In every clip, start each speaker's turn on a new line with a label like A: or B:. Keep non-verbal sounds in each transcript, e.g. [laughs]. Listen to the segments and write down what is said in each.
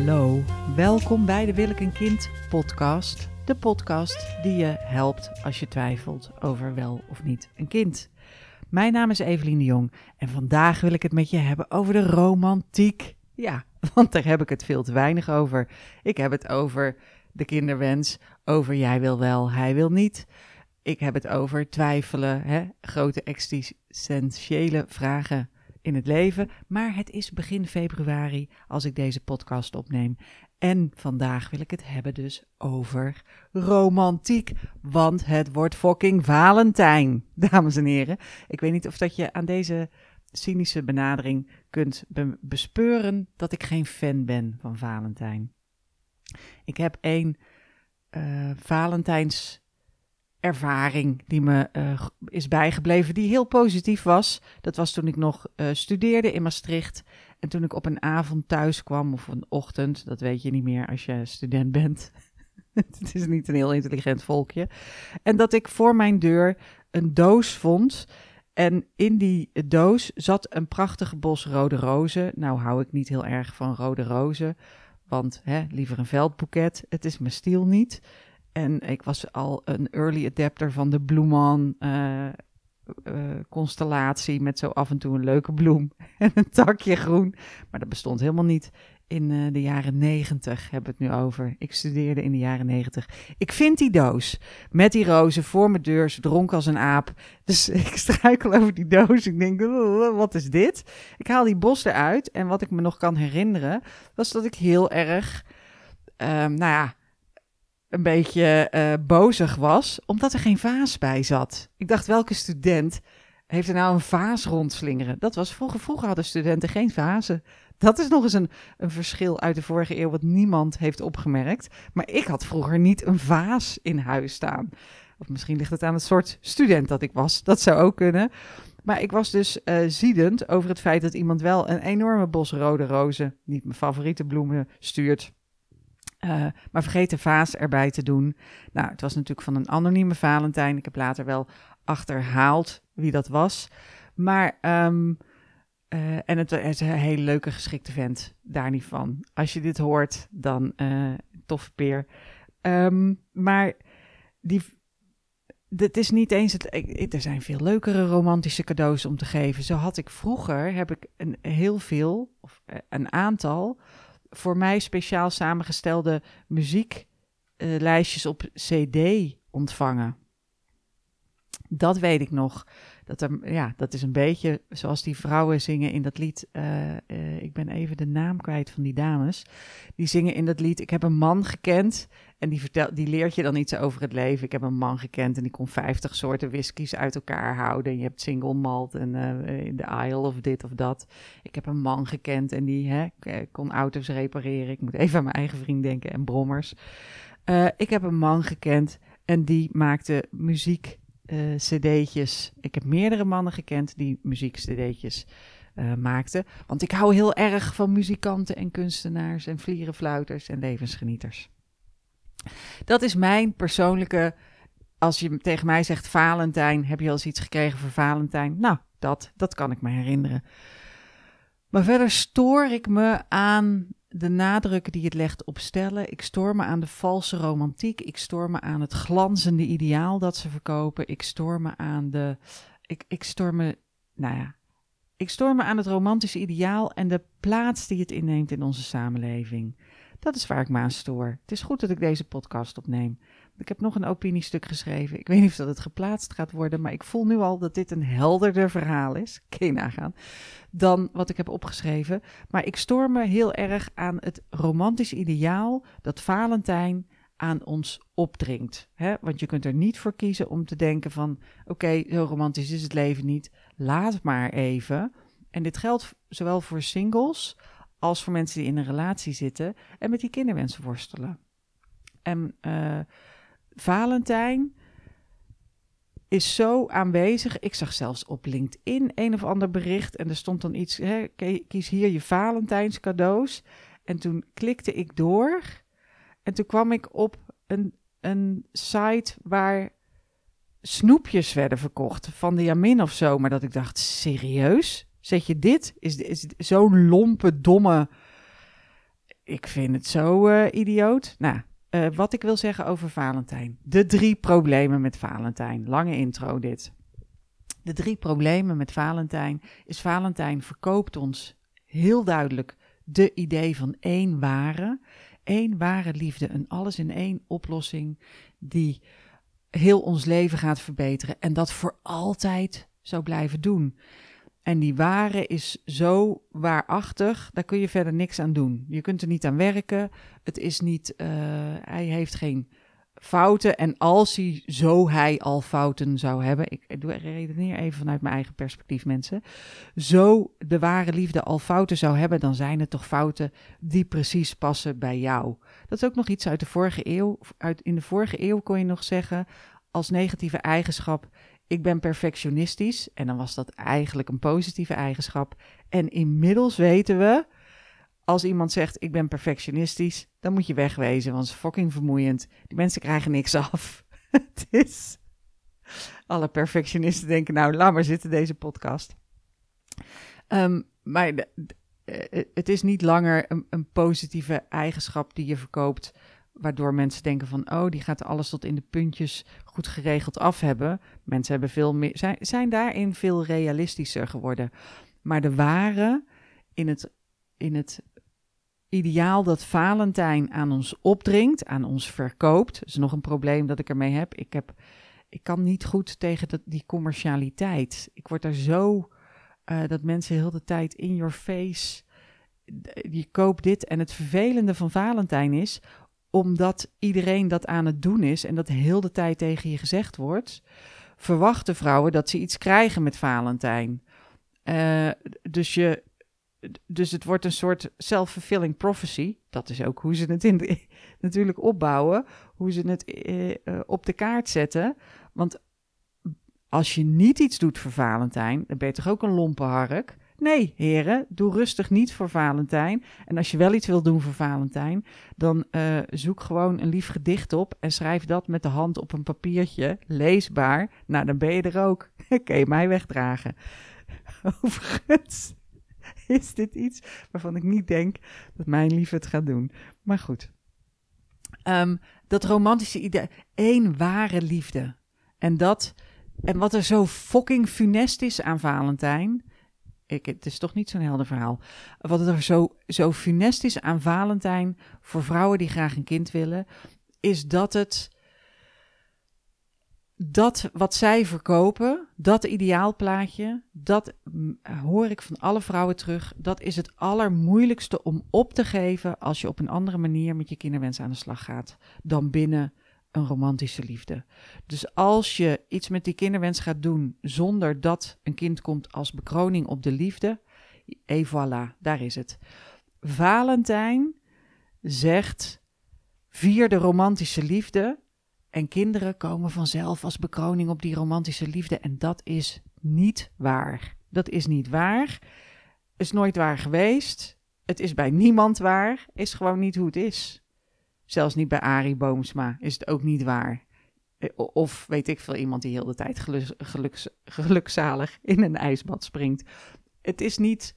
A: Hallo, welkom bij de Wil ik een kind podcast. De podcast die je helpt als je twijfelt over wel of niet een kind. Mijn naam is Evelien de Jong en vandaag wil ik het met je hebben over de romantiek. Ja, [laughs] want daar heb ik het veel te weinig over. Ik heb het over de kinderwens, over jij wil wel, hij wil niet. Ik heb het over twijfelen, hè? grote existentiële vragen in het leven. Maar het is begin februari als ik deze podcast opneem. En vandaag wil ik het hebben dus over romantiek. Want het wordt fucking Valentijn, [laughs] dames en heren. Ik weet niet of dat je aan deze cynische benadering kunt bespeuren dat ik geen fan ben van Valentijn. Ik heb een uh, Valentijns ervaring die me uh, is bijgebleven, die heel positief was. Dat was toen ik nog uh, studeerde in Maastricht. En toen ik op een avond thuis kwam, of een ochtend, dat weet je niet meer als je student bent. [laughs] Het is niet een heel intelligent volkje. En dat ik voor mijn deur een doos vond. En in die doos zat een prachtige bos rode rozen. Nou hou ik niet heel erg van rode rozen, want hè, liever een veldboeket. Het is mijn stiel niet. En ik was al een early adapter van de Bloeman uh, constellatie met zo af en toe een leuke bloem [laughs] en een takje groen. Maar dat bestond helemaal niet in uh, de jaren negentig, hebben we het nu over. Ik studeerde in de jaren negentig. Ik vind die doos met die rozen voor mijn deur, ze dronk als een aap. Dus [laughs] ik struikel over die doos. Ik denk, wat is dit? Ik haal die bos eruit en wat ik me nog kan herinneren, was dat ik heel erg, um, nou ja een beetje uh, bozig was, omdat er geen vaas bij zat. Ik dacht, welke student heeft er nou een vaas rondslingeren? Dat was vroeger, vroeger hadden studenten geen vazen. Dat is nog eens een, een verschil uit de vorige eeuw wat niemand heeft opgemerkt. Maar ik had vroeger niet een vaas in huis staan. Of misschien ligt het aan het soort student dat ik was. Dat zou ook kunnen. Maar ik was dus uh, ziedend over het feit dat iemand wel een enorme bos rode rozen, niet mijn favoriete bloemen, stuurt. Uh, maar vergeet de vaas erbij te doen. Nou, het was natuurlijk van een anonieme Valentijn. Ik heb later wel achterhaald wie dat was. Maar, um, uh, en het, is een hele leuke geschikte vent, daar niet van. Als je dit hoort, dan uh, toffe peer. Um, maar die, het is niet eens het. Er zijn veel leukere romantische cadeaus om te geven. Zo had ik vroeger, heb ik een, heel veel, of een aantal voor mij speciaal samengestelde muzieklijstjes op CD ontvangen. Dat weet ik nog. Dat, er, ja, dat is een beetje zoals die vrouwen zingen in dat lied. Uh, uh, ik ben even de naam kwijt van die dames. Die zingen in dat lied. Ik heb een man gekend. En die, vertel, die leert je dan iets over het leven. Ik heb een man gekend en die kon 50 soorten whiskies uit elkaar houden. En je hebt single malt en in de aisle of dit of dat. Ik heb een man gekend en die hè, kon auto's repareren. Ik moet even aan mijn eigen vriend denken en brommers. ik heb een man gekend en die maakte muziek uh, cd'tjes. Ik heb meerdere mannen gekend die muziek-cd'tjes uh, maakten. Want ik hou heel erg van muzikanten en kunstenaars en vlierenfluiters en levensgenieters. Dat is mijn persoonlijke... Als je tegen mij zegt Valentijn, heb je al eens iets gekregen voor Valentijn? Nou, dat, dat kan ik me herinneren. Maar verder stoor ik me aan de nadruk die het legt op stellen. Ik stoor me aan de valse romantiek. Ik stoor me aan het glanzende ideaal dat ze verkopen. Ik stoor me aan de. Ik, ik stoor me. Nou ja. Ik stoor me aan het romantische ideaal en de plaats die het inneemt in onze samenleving. Dat is waar ik me aan stoor. Het is goed dat ik deze podcast opneem. Ik heb nog een opiniestuk geschreven. Ik weet niet of dat het geplaatst gaat worden, maar ik voel nu al dat dit een helderder verhaal is. [laughs] Kun je nagaan. Dan wat ik heb opgeschreven. Maar ik stoor me heel erg aan het romantisch ideaal dat Valentijn aan ons opdringt. Hè? Want je kunt er niet voor kiezen om te denken van... oké, zo romantisch is het leven niet. Laat maar even. En dit geldt zowel voor singles als voor mensen die in een relatie zitten... en met die kinderwensen worstelen. En... Uh, Valentijn is zo aanwezig. Ik zag zelfs op LinkedIn een of ander bericht en er stond dan iets, hè, kies hier je Valentijns cadeaus. En toen klikte ik door en toen kwam ik op een, een site waar snoepjes werden verkocht van de Jamin of zo. Maar dat ik dacht, serieus? Zet je dit? Is, is zo'n lompe, domme ik vind het zo eh, idioot. Nou, eh, wat ik wil zeggen over Valentijn. De drie problemen met Valentijn. Lange intro dit. De drie problemen met Valentijn is Valentijn verkoopt ons heel duidelijk de idee van één ware, één ware liefde, een alles in één oplossing die heel ons leven gaat verbeteren en dat voor altijd zou blijven doen. En die ware is zo waarachtig, daar kun je verder niks aan doen. Je kunt er niet aan werken. Het is niet, uh, hij heeft geen fouten. En als hij, zo hij al fouten zou hebben, ik redeneer even vanuit mijn eigen perspectief, mensen. Zo de ware liefde al fouten zou hebben, dan zijn het toch fouten die precies passen bij jou. Dat is ook nog iets uit de vorige eeuw. Uit, in de vorige eeuw kon je nog zeggen, als negatieve eigenschap, ik ben perfectionistisch. En dan was dat eigenlijk een positieve eigenschap. En inmiddels weten we, als iemand zegt ik ben perfectionistisch, dan moet je wegwezen, want het is fucking vermoeiend. Die mensen krijgen niks af. [laughs] het is. Alle perfectionisten denken, nou, laat maar zitten deze podcast. Um, maar eh, het is niet langer een positieve eigenschap die je verkoopt waardoor mensen denken van, oh, die gaat alles tot in de puntjes goed geregeld af hebben. Mensen hebben veel meer, zijn, zijn daarin veel realistischer geworden. Maar de ware in het, in het ideaal dat Valentijn aan ons opdringt, aan ons verkoopt, is nog een probleem dat ik ermee heb. Ik, heb, ik kan niet goed tegen dat, die commercialiteit. Ik word daar zo, uh, dat mensen heel de tijd in your face je koopt dit. En het vervelende van Valentijn is, omdat iedereen dat aan het doen is en dat heel de tijd tegen je gezegd wordt, verwachten vrouwen dat ze iets krijgen met Valentijn. Uh, dus, je, dus het wordt een soort self-fulfilling prophecy. Dat is ook hoe ze het in [laughs] natuurlijk opbouwen, hoe ze het uh, op de kaart zetten. Want als je niet iets doet voor Valentijn, dan ben je toch ook een lompe hark. Nee, heren, doe rustig niet voor Valentijn. En als je wel iets wil doen voor Valentijn, dan uh, zoek gewoon een lief gedicht op en schrijf dat met de hand op een papiertje, leesbaar. Nou, dan ben je er ook. [laughs] Kun mij wegdragen. [laughs] Overigens is dit iets waarvan ik niet denk dat mijn lief het gaat doen. Maar goed. Um, dat romantische idee, één ware liefde. En dat, en wat er zo fucking funest is aan Valentijn, ik, het is toch niet zo'n helder verhaal. Wat er zo, zo funest is aan Valentijn voor vrouwen die graag een kind willen, is dat het. Dat wat zij verkopen, dat ideaalplaatje, dat hoor ik van alle vrouwen terug. Dat is het allermoeilijkste om op te geven als je op een andere manier met je kinderwens aan de slag gaat dan binnen een romantische liefde. Dus als je iets met die kinderwens gaat doen zonder dat een kind komt als bekroning op de liefde, et voilà, daar is het. Valentijn zegt: vier de romantische liefde en kinderen komen vanzelf als bekroning op die romantische liefde. En dat is niet waar. Dat is niet waar. Is nooit waar geweest. Het is bij niemand waar. Is gewoon niet hoe het is. Zelfs niet bij Arie Boomsma is het ook niet waar. Eh, of weet ik veel, iemand die heel de tijd gelukzalig in een ijsbad springt. Het is niet,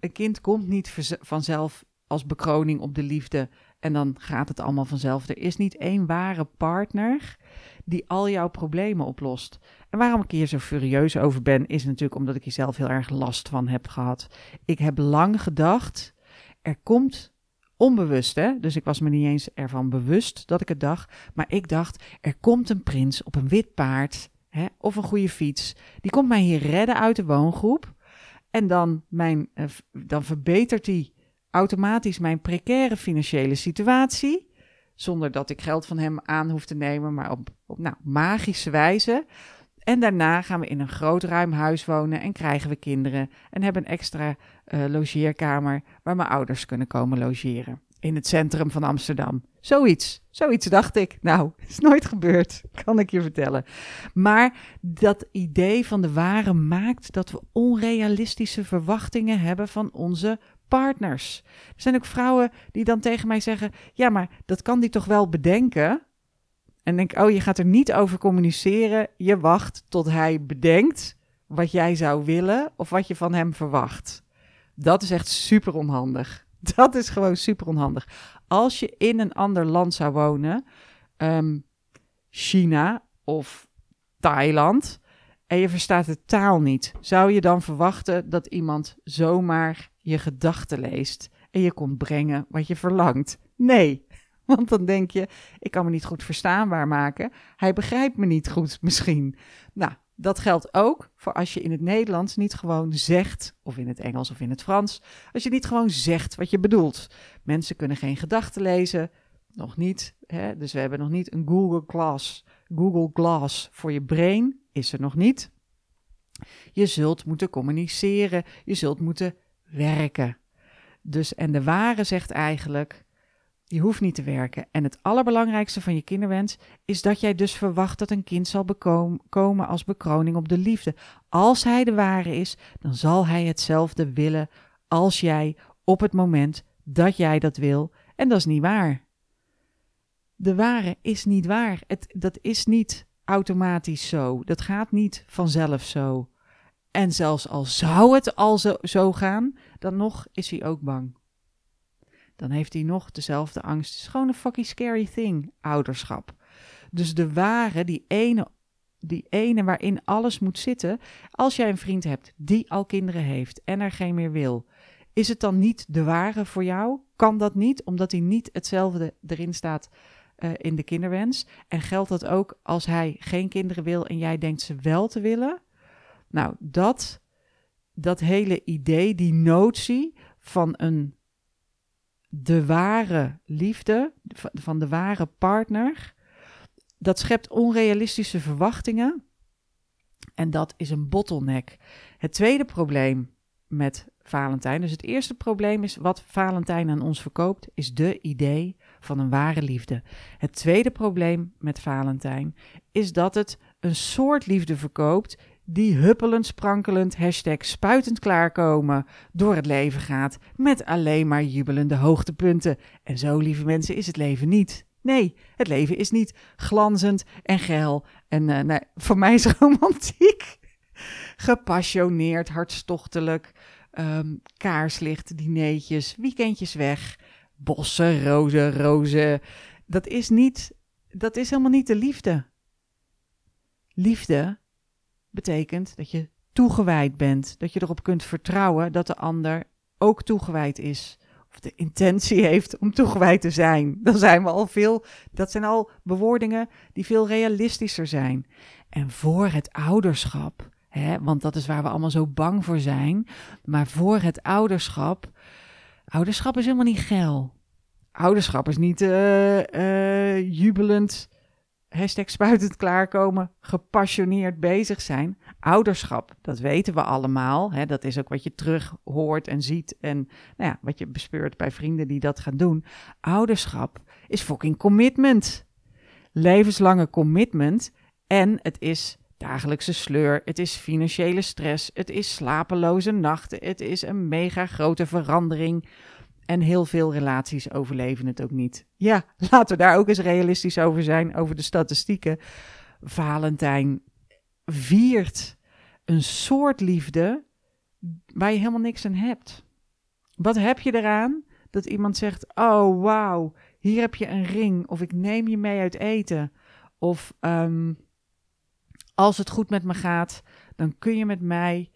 A: een kind komt niet vanzelf als bekroning op de liefde en dan gaat het allemaal vanzelf. Er is niet één ware partner die al jouw problemen oplost. En waarom ik hier zo furieus over ben, is natuurlijk omdat ik hier zelf heel erg last van heb gehad. Ik heb lang gedacht, er komt Onbewust, hè? Dus ik was me niet eens ervan bewust dat ik het dacht. Maar ik dacht, er komt een prins op een wit paard hè, of een goede fiets. Die komt mij hier redden uit de woongroep. En dan, mijn, uh, dan verbetert hij automatisch mijn precaire financiële situatie. Zonder dat ik geld van hem aan hoef te nemen, maar op, op nou, magische wijze. En daarna gaan we in een groot ruim huis wonen en krijgen we kinderen en hebben een extra uh, logeerkamer waar mijn ouders kunnen komen logeren. In het centrum van Amsterdam. Zoiets. Zoiets dacht ik. Nou, [laughs] is nooit gebeurd, kan ik je vertellen. Maar dat idee van de ware maakt dat we onrealistische verwachtingen hebben van onze partners. Er zijn ook vrouwen die dan tegen mij zeggen: Ja, maar dat kan die toch wel bedenken? En denk, oh, je gaat er niet over communiceren. Je wacht tot hij bedenkt wat jij zou willen of wat je van hem verwacht. Dat is echt super onhandig. [laughs] Dat is gewoon super onhandig. Als je in een ander land zou wonen, ehm, China of Thailand, en je verstaat de taal niet, zou je dan verwachten dat iemand zomaar je gedachten leest en je komt brengen wat je verlangt? Nee, [laughs] want dan denk je, ik kan me niet goed verstaanbaar maken. Hij begrijpt me niet goed [laughs] misschien. Nou, dat geldt ook voor als je in het Nederlands niet gewoon zegt, of in het Engels of in het Frans, als je niet gewoon zegt wat je bedoelt. Mensen kunnen geen gedachten lezen, nog niet. Hè? Dus we hebben nog niet een Google Glass, Google Glass voor je brain, is er nog niet. Je zult moeten communiceren, je zult moeten werken. Dus, en de ware zegt eigenlijk, je hoeft niet te werken. En het allerbelangrijkste van je kinderwens is dat jij dus verwacht dat een kind zal komen als bekroning op de liefde. Als hij de ware is, dan zal hij hetzelfde willen als jij op het moment dat jij dat wil. En dat is niet waar. De ware is niet waar. Het, dat is niet automatisch zo. Dat gaat niet vanzelf zo. En zelfs al zou het al zo, zo gaan, dan nog is hij ook bang dan heeft hij nog dezelfde angst. Het is gewoon een fucking scary thing, ouderschap. Dus de ware, die ene, die ene waarin alles moet zitten. Als jij een vriend hebt die al kinderen heeft en er geen meer wil, is het dan niet de ware voor jou? Kan dat niet, omdat hij niet hetzelfde erin staat uh, in de kinderwens? En geldt dat ook als hij geen kinderen wil en jij denkt ze wel te willen? Nou, dat, dat hele idee, die notie van een de ware liefde, van de ware partner, dat schept onrealistische verwachtingen. En dat is een bottleneck. Het tweede probleem met Valentijn, dus het eerste probleem is wat Valentijn aan ons verkoopt, is de idee van een ware liefde. Het tweede probleem met Valentijn is dat het een soort liefde verkoopt die huppelend, sprankelend, hashtag spuitend klaarkomen door het leven gaat met alleen maar jubelende hoogtepunten. En zo, lieve mensen, is het leven niet. Nee, het leven is niet glanzend en geil. En uh, nee, voor mij is [laughs] romantiek. Gepassioneerd, hartstochtelijk, um, kaarslicht, dineetjes, weekendjes weg, bossen, rozen, rozen. Dat is niet, dat is helemaal niet de liefde. Liefde betekent dat je toegewijd bent. Dat je erop kunt vertrouwen dat de ander ook toegewijd is. Of de intentie [laughs] heeft om toegewijd te zijn. Dan zijn we al veel. Dat zijn al bewoordingen die veel realistischer zijn. En voor het ouderschap, hè, want dat is waar we allemaal zo bang voor zijn. Maar voor het ouderschap. Ouderschap is helemaal niet geil. Ouderschap is niet uh, uh, jubelend hashtag spuitend klaarkomen, gepassioneerd bezig zijn. Ouderschap, dat weten we allemaal. Hè? Dat is ook wat je terug hoort en ziet en nou ja, wat je bespeurt bij vrienden die dat gaan doen. Ouderschap is fucking commitment. Levenslange commitment. En het is dagelijkse sleur, het is financiële stress, het is slapeloze nachten, het is een mega grote verandering en heel veel relaties overleven het ook niet. Ja, [laughs] laten we daar ook eens realistisch over zijn, over de statistieken. Valentijn viert een soort liefde waar je helemaal niks aan hebt. Wat heb je eraan dat iemand zegt: Oh, wauw, hier heb je een ring. Of ik neem je mee uit eten. Of um, als het goed met me gaat, dan kun je met mij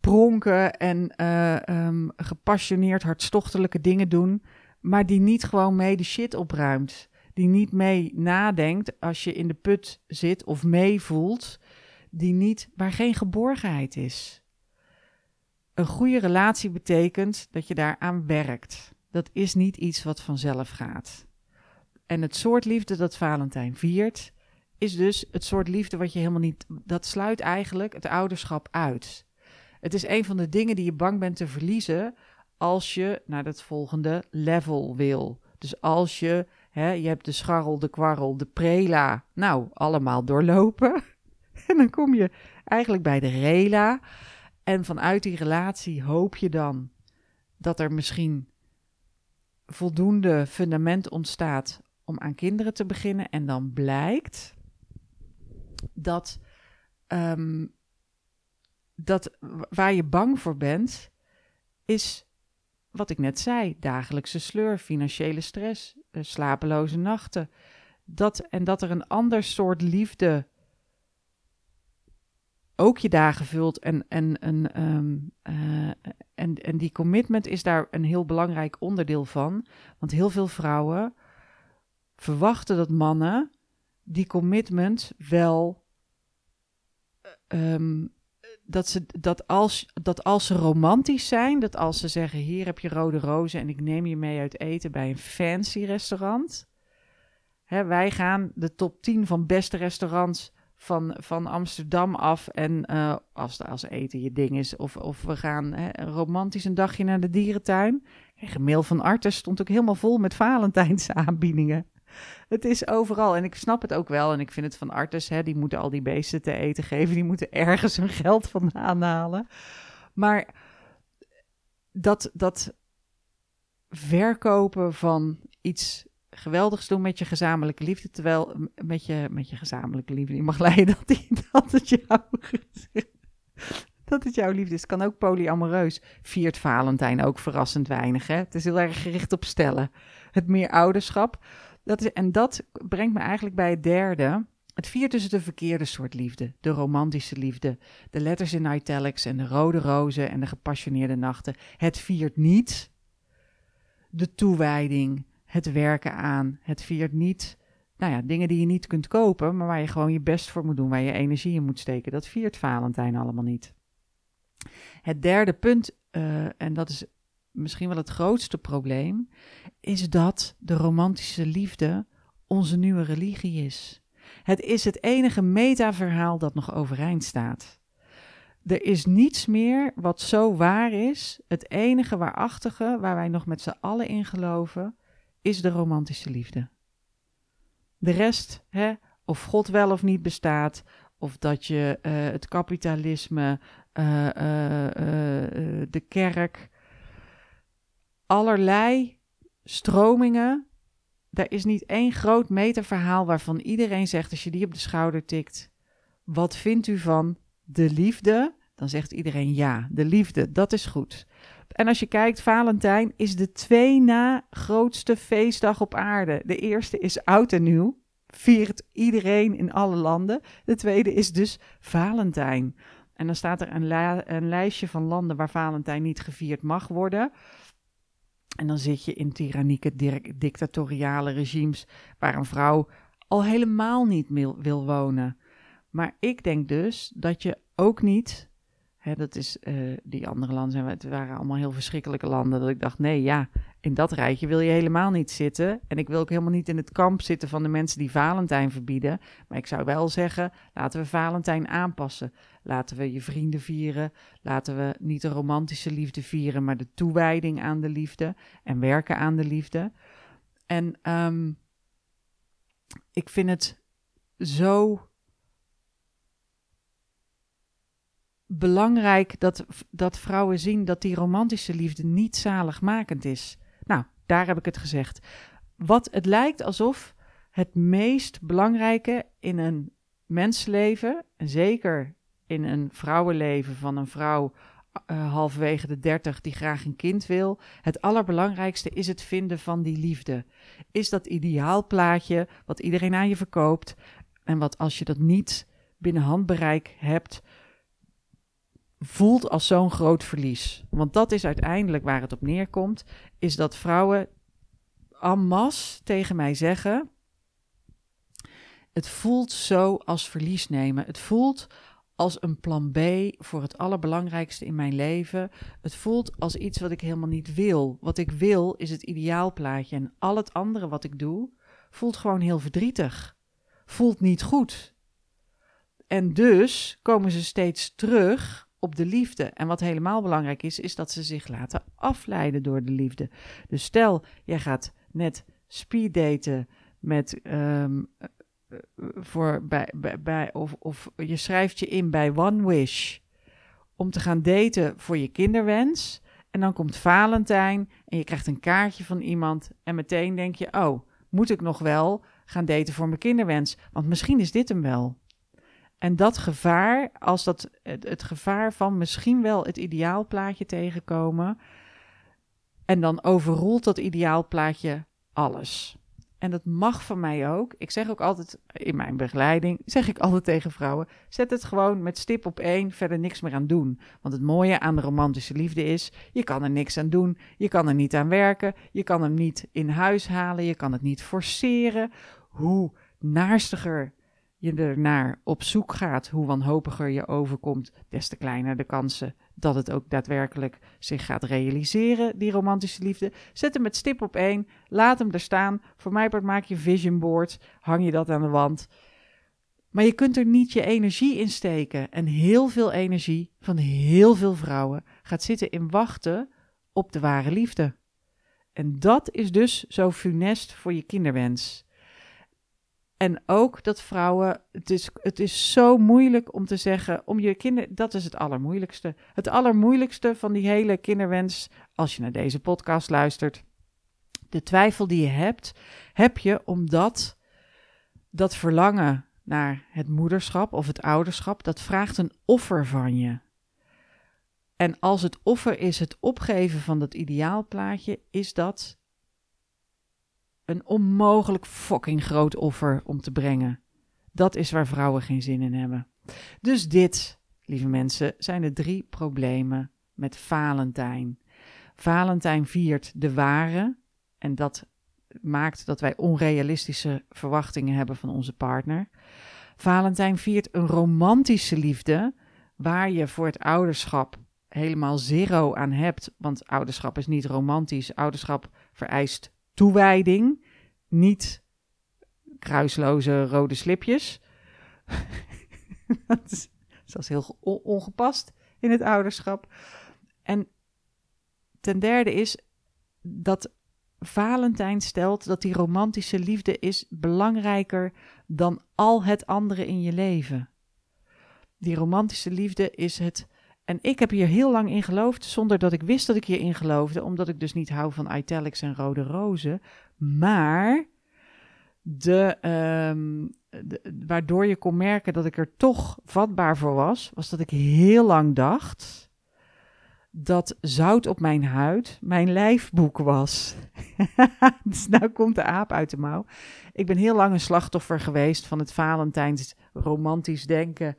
A: pronken en uh, um, gepassioneerd hartstochtelijke dingen doen, maar die niet gewoon mee de shit opruimt. Die niet mee nadenkt als je in de put zit of meevoelt, die niet, waar geen geborgenheid is. Een goede relatie betekent dat je daaraan werkt. Dat is niet iets wat vanzelf gaat. En het soort liefde dat Valentijn viert, is dus het soort liefde wat je helemaal niet. Dat sluit eigenlijk het ouderschap uit. Het is een van de dingen die je bang bent te verliezen als je naar het volgende level wil. Dus als je, hè, je hebt de scharrel, de kwarrel, de prela, nou, allemaal doorlopen. [laughs] En dan kom je eigenlijk bij de rela. En vanuit die relatie hoop je dan dat er misschien voldoende fundament ontstaat om aan kinderen te beginnen. En dan blijkt dat um, dat waar je bang voor bent, is wat ik net zei, dagelijkse sleur, financiële stress, eh, slapeloze nachten. Dat, en dat er een ander soort liefde ook je dagen vult. En, en, en, ehm, eh, en, en die commitment is daar een heel belangrijk onderdeel van. Want heel veel vrouwen verwachten dat mannen die commitment wel. Ehm, dat, ze, dat, als, dat als ze romantisch zijn, dat als ze zeggen: Hier heb je rode rozen en ik neem je mee uit eten bij een fancy restaurant. Hè, wij gaan de top 10 van beste restaurants van, van Amsterdam af. En uh, als, als eten je ding is, of, of we gaan hè, romantisch een dagje naar de dierentuin. Een mail van Artes stond ook helemaal vol met Valentijnse aanbiedingen. Het is overal. En ik snap het ook wel. En ik vind het van Artes, hè, die moeten al die beesten te eten geven. Die moeten ergens hun geld vandaan halen. Maar dat, dat verkopen van iets geweldigs doen met je gezamenlijke liefde. Terwijl met je, met je gezamenlijke liefde, je mag leiden dat, die, [laughs] dat het jouw [laughs] dat het jouw liefde is. kan ook polyamoreus. Viert Valentijn ook verrassend weinig. Hè? Het is heel erg gericht op stellen. Het meer ouderschap. Dat is, en dat brengt me eigenlijk bij het derde. Het viert dus de verkeerde soort liefde. De romantische liefde. De letters in italics en de rode rozen en de gepassioneerde nachten. Het viert niet de toewijding, het werken aan. Het viert niet, nou ja, dingen die je niet kunt kopen, maar waar je gewoon je best voor moet doen, waar je energie in moet steken. Dat viert Valentijn allemaal niet. Het derde punt, uh, en dat is misschien wel het grootste probleem, is dat de romantische liefde onze nieuwe religie is. Het is het enige metaverhaal dat nog overeind staat. Er is niets meer wat zo waar is. Het enige waarachtige waar wij nog met z'n allen in geloven, is de romantische liefde. De rest, hè, of God wel of niet bestaat, of dat je uh, het kapitalisme, uh, uh, de kerk, allerlei stromingen. Daar is niet één groot metaverhaal waarvan iedereen zegt, als je die op de schouder tikt, wat vindt u van de liefde? Dan zegt iedereen ja, de liefde, dat is goed. En als je kijkt, Valentijn is de twee na grootste feestdag op aarde. De eerste is oud en nieuw, viert iedereen in alle landen. De tweede is dus Valentijn. En dan staat er een, een lijstje van landen waar Valentijn niet gevierd mag worden. En dan zit je in tyrannieke, dictatoriale regimes waar een vrouw al helemaal niet wil wonen. Maar ik denk dus dat je ook niet dat is, uh, die andere landen het waren allemaal heel verschrikkelijke landen. Dat ik dacht, nee, ja, in dat rijtje wil je helemaal niet zitten. En ik wil ook helemaal niet in het kamp zitten van de mensen die Valentijn verbieden. Maar ik zou wel zeggen, laten we Valentijn aanpassen. Laten we je vrienden vieren. Laten we niet de romantische liefde vieren, maar de toewijding aan de liefde. En werken aan de liefde. En um, ik vind het zo belangrijk dat, dat vrouwen zien dat die romantische liefde niet zaligmakend is. Nou, daar heb ik het gezegd. Wat het lijkt alsof het meest belangrijke in een mensleven, en zeker in een vrouwenleven van een vrouw uh, halverwege de dertig die graag een kind wil, het allerbelangrijkste is het vinden van die liefde. Is dat ideaalplaatje wat iedereen aan je verkoopt en wat als je dat niet binnen handbereik hebt, voelt als zo'n groot verlies. Want dat is uiteindelijk waar het op neerkomt, is dat vrouwen en masse tegen mij zeggen: het voelt zo als verlies nemen. Het voelt als een plan B voor het allerbelangrijkste in mijn leven. Het voelt als iets wat ik helemaal niet wil. Wat ik wil is het ideaalplaatje en al het andere wat ik doe voelt gewoon heel verdrietig. Voelt niet goed. En dus komen ze steeds terug op de liefde. En wat helemaal belangrijk is, is dat ze zich laten afleiden door de liefde. Dus stel, jij gaat net speeddaten met. Um, voor bij, bij, bij, of, of je schrijft je in bij One Wish om te gaan daten voor je kinderwens. En dan komt Valentijn en je krijgt een kaartje van iemand. En meteen denk je: Oh, moet ik nog wel gaan daten voor mijn kinderwens? Want misschien is dit hem wel. En dat gevaar, als dat het, het, gevaar van misschien wel het ideaalplaatje tegenkomen, En dan overroelt dat ideaalplaatje alles. En dat mag van mij ook. Ik zeg ook altijd in mijn begeleiding, zeg ik altijd tegen vrouwen: zet het gewoon met stip op één, verder niks meer aan doen. Want het mooie aan de romantische liefde is: je kan er niks aan doen, je kan er niet aan werken, je kan hem niet in huis halen, je kan het niet forceren. Hoe naarstiger je ernaar op zoek gaat, hoe wanhopiger je overkomt, des te kleiner de kansen dat het ook daadwerkelijk zich gaat realiseren, die romantische liefde. Zet hem met stip op één, laat hem er staan. Voor mij maak je vision board, hang je dat aan de wand. Maar je kunt er niet je energie in steken. En heel veel energie van heel veel vrouwen gaat zitten in wachten op de ware liefde. En dat is dus zo funest voor je kinderwens. En ook dat vrouwen, het is, het is zo moeilijk om te zeggen, om je kinderen, dat is het allermoeilijkste. Het allermoeilijkste van die hele kinderwens, als je naar deze podcast luistert, de twijfel die je hebt, heb je omdat dat verlangen naar het moederschap of het ouderschap, dat vraagt een offer van je. En als het offer is het opgeven van dat ideaalplaatje, is dat een onmogelijk fucking groot offer om te brengen. Dat is waar vrouwen geen zin in hebben. Dus dit, lieve mensen, zijn de drie problemen met Valentijn. Valentijn viert de ware en dat maakt dat wij onrealistische verwachtingen hebben van onze partner. Valentijn viert een romantische liefde waar je voor het ouderschap helemaal zero aan hebt, want ouderschap is niet romantisch. Ouderschap vereist toewijding, niet kruisloze rode slipjes. [laughs] dat, is, heel ongepast in het ouderschap. En ten derde is dat Valentijn stelt dat die romantische liefde is belangrijker dan al het andere in je leven. Die romantische liefde is het en ik heb hier heel lang in geloofd, zonder dat ik wist dat ik hierin geloofde, omdat ik dus niet hou van italics en rode rozen. Maar de, ehm, waardoor je kon merken dat ik er toch vatbaar voor was, was dat ik heel lang dacht dat zout op mijn huid mijn lijfboek was. [laughs] dus nou komt de aap uit de mouw. Ik ben heel lang een slachtoffer geweest van het Valentijns romantisch denken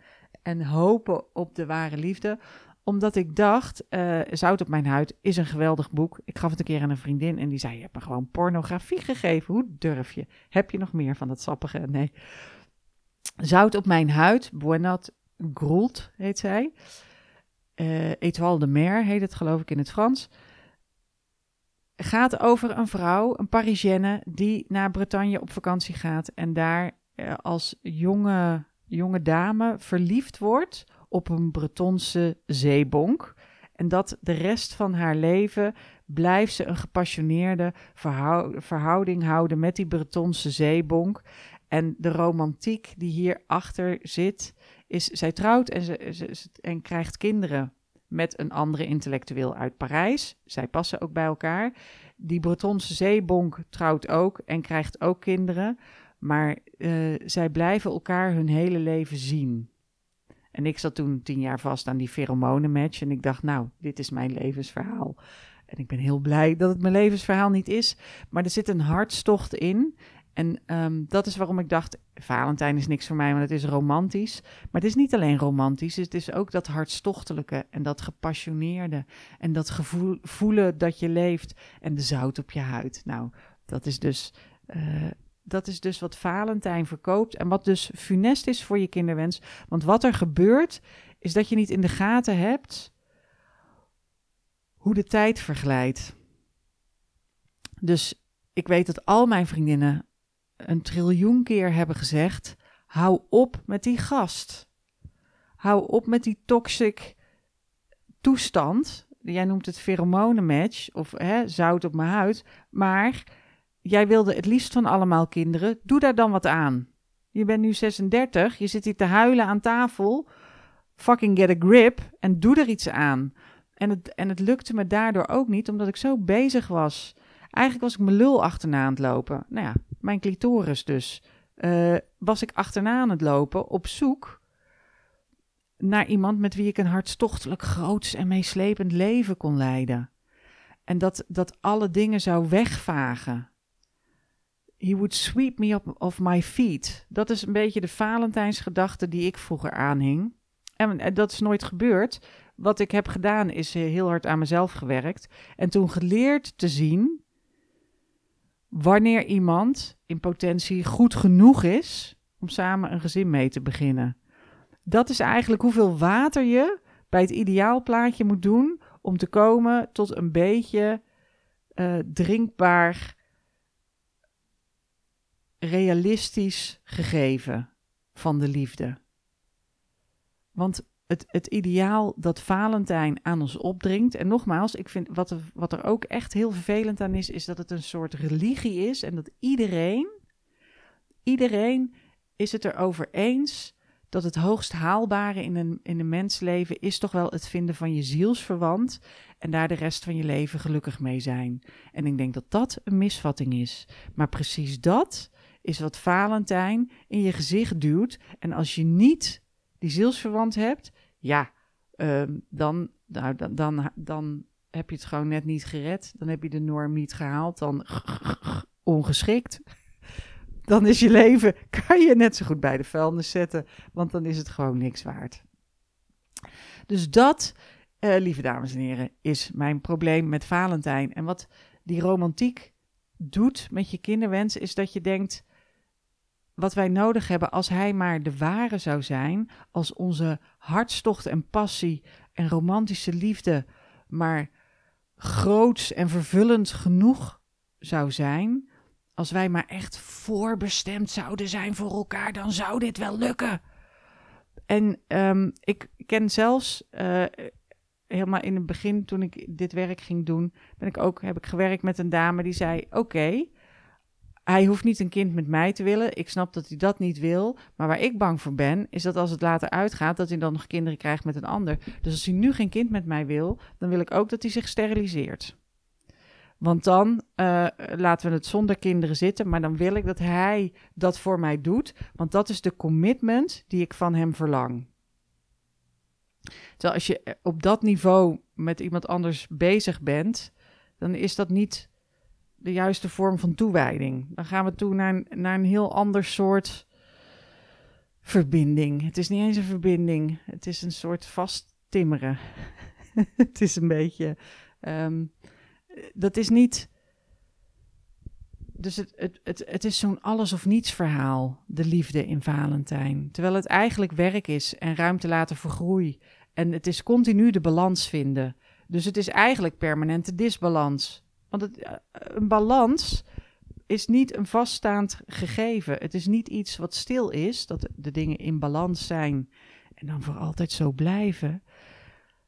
A: en hopen op de ware liefde omdat ik dacht, uh, Zout op mijn huid is een geweldig boek. Ik gaf het een keer aan een vriendin en die zei, je hebt me gewoon pornografie gegeven. Hoe durf je? Heb je nog meer van dat sappige? Nee. Zout op mijn huid, Buenat Groult heet zij. Uh, Etoile de Mer heet het geloof ik in het Frans. Gaat over een vrouw, een Parisienne, die naar Bretagne op vakantie gaat. En daar uh, als jonge jonge dame verliefd wordt op een Bretonse zeebonk. En dat de rest van haar leven blijft ze een gepassioneerde verhouding houden met die Bretonse zeebonk. En de romantiek die hierachter zit, is zij trouwt en, ze, ze, en krijgt kinderen met een andere intellectueel uit Parijs. Zij passen ook bij elkaar. Die Bretonse zeebonk trouwt ook en krijgt ook kinderen. Maar uh, zij blijven elkaar hun hele leven zien. En ik zat toen tien jaar vast aan die pheromonenmatch. En ik dacht, nou, dit is mijn levensverhaal. En ik ben heel blij dat het mijn levensverhaal niet is. Maar er zit een hartstocht in. En um, dat is waarom ik dacht, Valentijn is niks voor mij, want het is romantisch. Maar het is niet alleen romantisch, het is ook dat hartstochtelijke en dat gepassioneerde. En dat gevoel, voelen dat je leeft en de zout op je huid. Nou, dat is dus uh, dat is dus wat Valentijn verkoopt en wat dus funest is voor je kinderwens. Want wat er gebeurt, is dat je niet in de gaten hebt hoe de tijd verglijdt. Dus ik weet dat al mijn vriendinnen een triljoen keer hebben gezegd: hou op met die gast. Hou op met die toxic toestand. Jij noemt het pheromonenmatch of hè, zout op mijn huid. Maar jij wilde het liefst van allemaal kinderen. Doe daar dan wat aan. Je bent nu 36, je zit hier te huilen aan tafel. Fucking get a grip en doe er iets aan. En het, en het lukte me daardoor ook niet, omdat ik zo bezig was. Eigenlijk was ik mijn lul achterna aan het lopen. Nou ja, mijn clitoris dus. Uh, was ik achterna aan het lopen op zoek naar iemand met wie ik een hartstochtelijk groots en meeslepend leven kon leiden. En dat, dat alle dingen zou wegvagen. He would sweep me up off my feet. Dat is een beetje de Valentijnsgedachte die ik vroeger aanhing. En, dat is nooit gebeurd. Wat ik heb gedaan is heel hard aan mezelf gewerkt. En toen geleerd te zien wanneer iemand in potentie goed genoeg is om samen een gezin mee te beginnen. Dat is eigenlijk hoeveel water je bij het ideaalplaatje moet doen om te komen tot een beetje uh, drinkbaar, realistisch gegeven van de liefde. Want het, het ideaal dat Valentijn aan ons opdringt. En nogmaals, ik vind wat er, wat er ook echt heel vervelend aan is, is dat het een soort religie is. En dat iedereen, iedereen is het erover eens dat het hoogst haalbare in een, in een mensleven is toch wel het vinden van je zielsverwant en daar de rest van je leven gelukkig mee zijn. En ik denk dat dat een misvatting is. Maar precies dat is wat Valentijn in je gezicht duwt. En als je niet die zielsverwant hebt, ja, ehm, dan, nou, dan, dan, dan heb je het gewoon net niet gered. Dan heb je de norm niet gehaald. Dan [laughs] ongeschikt. [laughs] Dan is je leven, [laughs] kan je net zo goed bij de vuilnis zetten, want dan is het gewoon niks waard. Dus dat, uh, lieve dames en heren, is mijn probleem met Valentijn. En wat die romantiek doet met je kinderwens, is dat je denkt: wat wij nodig hebben als hij maar de ware zou zijn, als onze hartstocht en passie en romantische liefde maar groots en vervullend genoeg zou zijn, als wij maar echt voorbestemd zouden zijn voor elkaar, dan zou dit wel lukken. En um, ik ken zelfs uh, helemaal in het begin, toen ik dit werk ging doen, ben ik ook, heb ik gewerkt met een dame die zei: Oké, hij hoeft niet een kind met mij te willen. Ik snap dat hij dat niet wil. Maar waar ik bang voor ben, is dat als het later uitgaat, dat hij dan nog kinderen krijgt met een ander. Dus als hij nu geen kind met mij wil, dan wil ik ook dat hij zich steriliseert. Want dan uh, laten we het zonder kinderen zitten. Maar dan wil ik dat hij dat voor mij doet. Want dat is de commitment die ik van hem verlang. Terwijl als je op dat niveau met iemand anders bezig bent, dan is dat niet de juiste vorm van toewijding. Dan gaan we toe naar naar een heel ander soort verbinding. Het is niet eens een verbinding, het is een soort vasttimmeren. [laughs] het is een beetje. Um, dat is niet. Dus het, het, het, het is zo'n alles of niets verhaal, de liefde in Valentijn. Terwijl het eigenlijk werk is en ruimte laten voor groei. En het is continu de balans vinden. Dus het is eigenlijk permanente disbalans. Want eh, een balans is niet een vaststaand gegeven. Het is niet iets wat stil is, dat de dingen in balans zijn en dan voor altijd zo blijven.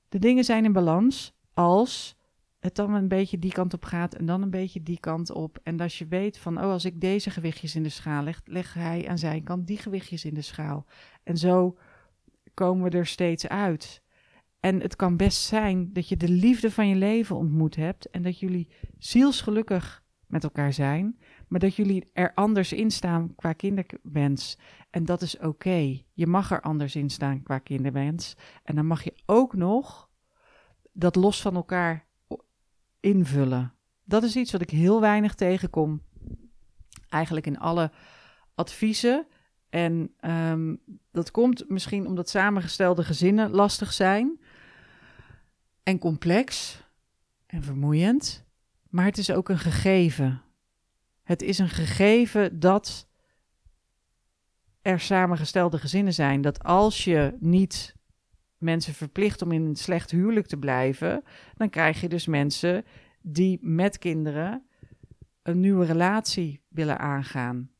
A: De dingen zijn in balans als het dan een beetje die kant op gaat en dan een beetje die kant op. En als je weet van, oh, als ik deze gewichtjes in de schaal leg, leg hij aan zijn kant die gewichtjes in de schaal. En zo komen we er steeds uit. En het kan best zijn dat je de liefde van je leven ontmoet hebt en dat jullie zielsgelukkig met elkaar zijn, maar dat jullie er anders in staan qua kinderwens. En dat is oké. Je mag er anders in staan qua kinderwens. En dan mag je ook nog dat los van elkaar invullen. Dat is iets wat ik heel weinig tegenkom, eigenlijk in alle adviezen. En um, dat komt misschien omdat samengestelde gezinnen lastig zijn en complex en vermoeiend, maar het is ook een gegeven. Het is een gegeven dat er samengestelde gezinnen zijn. Dat als je niet mensen verplicht om in een slecht huwelijk te blijven, dan krijg je dus mensen die met kinderen een nieuwe relatie willen aangaan.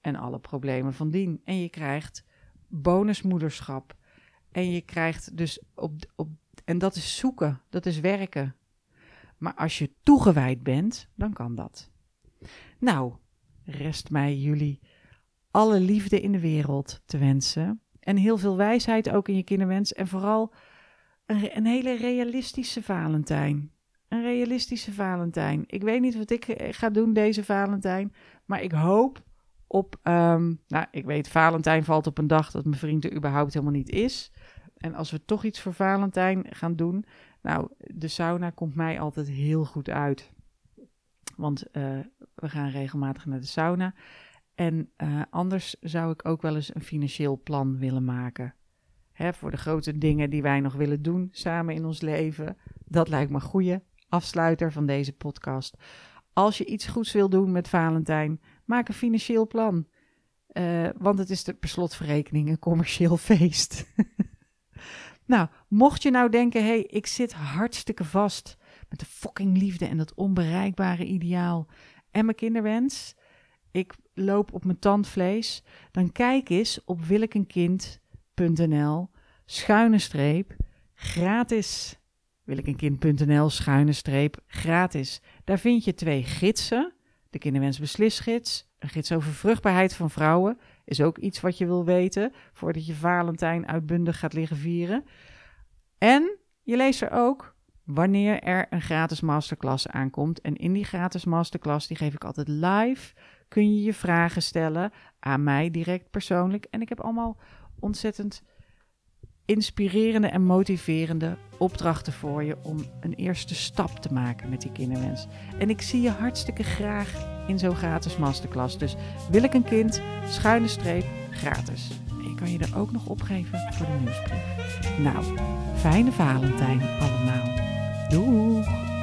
A: En alle problemen van dien. En je krijgt bonusmoederschap. En je krijgt dus op, op en dat is zoeken, dat is werken. Maar als je toegewijd bent, dan kan dat. Nou, rest mij jullie alle liefde in de wereld te wensen. En heel veel wijsheid ook in je kinderwens. En vooral een, een hele realistische Valentijn. Een realistische Valentijn. Ik weet niet wat ik ga doen deze Valentijn. Maar ik hoop op. Um, nou, ik weet, Valentijn valt op een dag dat mijn vriend er überhaupt helemaal niet is. En als we toch iets voor Valentijn gaan doen, nou, de sauna komt mij altijd heel goed uit. Want uh, we gaan regelmatig naar de sauna. En uh, anders zou ik ook wel eens een financieel plan willen maken. Hè, voor de grote dingen die wij nog willen doen samen in ons leven. Dat lijkt me een goede afsluiter van deze podcast. Als je iets goeds wil doen met Valentijn, maak een financieel plan. Uh, want het is per slotverrekening een commercieel [laughs] feest. Nou, mocht je nou denken: hé, hey, ik zit hartstikke vast met de fucking liefde en dat onbereikbare ideaal en mijn kinderwens. Ik loop op mijn tandvlees. Dan kijk eens op willekenkind.nl schuine streep gratis. Willekenkind.nl schuine streep gratis. Daar vind je twee gidsen. De kinderwens beslisgids. Een gids over vruchtbaarheid van vrouwen. Is ook iets wat je wil weten voordat je Valentijn uitbundig gaat liggen vieren. En je leest er ook wanneer er een gratis masterclass aankomt. En in die gratis masterclass, die geef ik altijd live, kun je je vragen stellen aan mij direct persoonlijk. En ik heb allemaal ontzettend inspirerende en motiverende opdrachten voor je om een eerste stap te maken met die kinderwens. En ik zie je hartstikke graag in zo'n gratis masterclass. Dus wil ik een kind, schuine streep, gratis. En je kan je er ook nog opgeven voor de nieuwsbrief. Nou, fijne Valentijn allemaal. Doeg!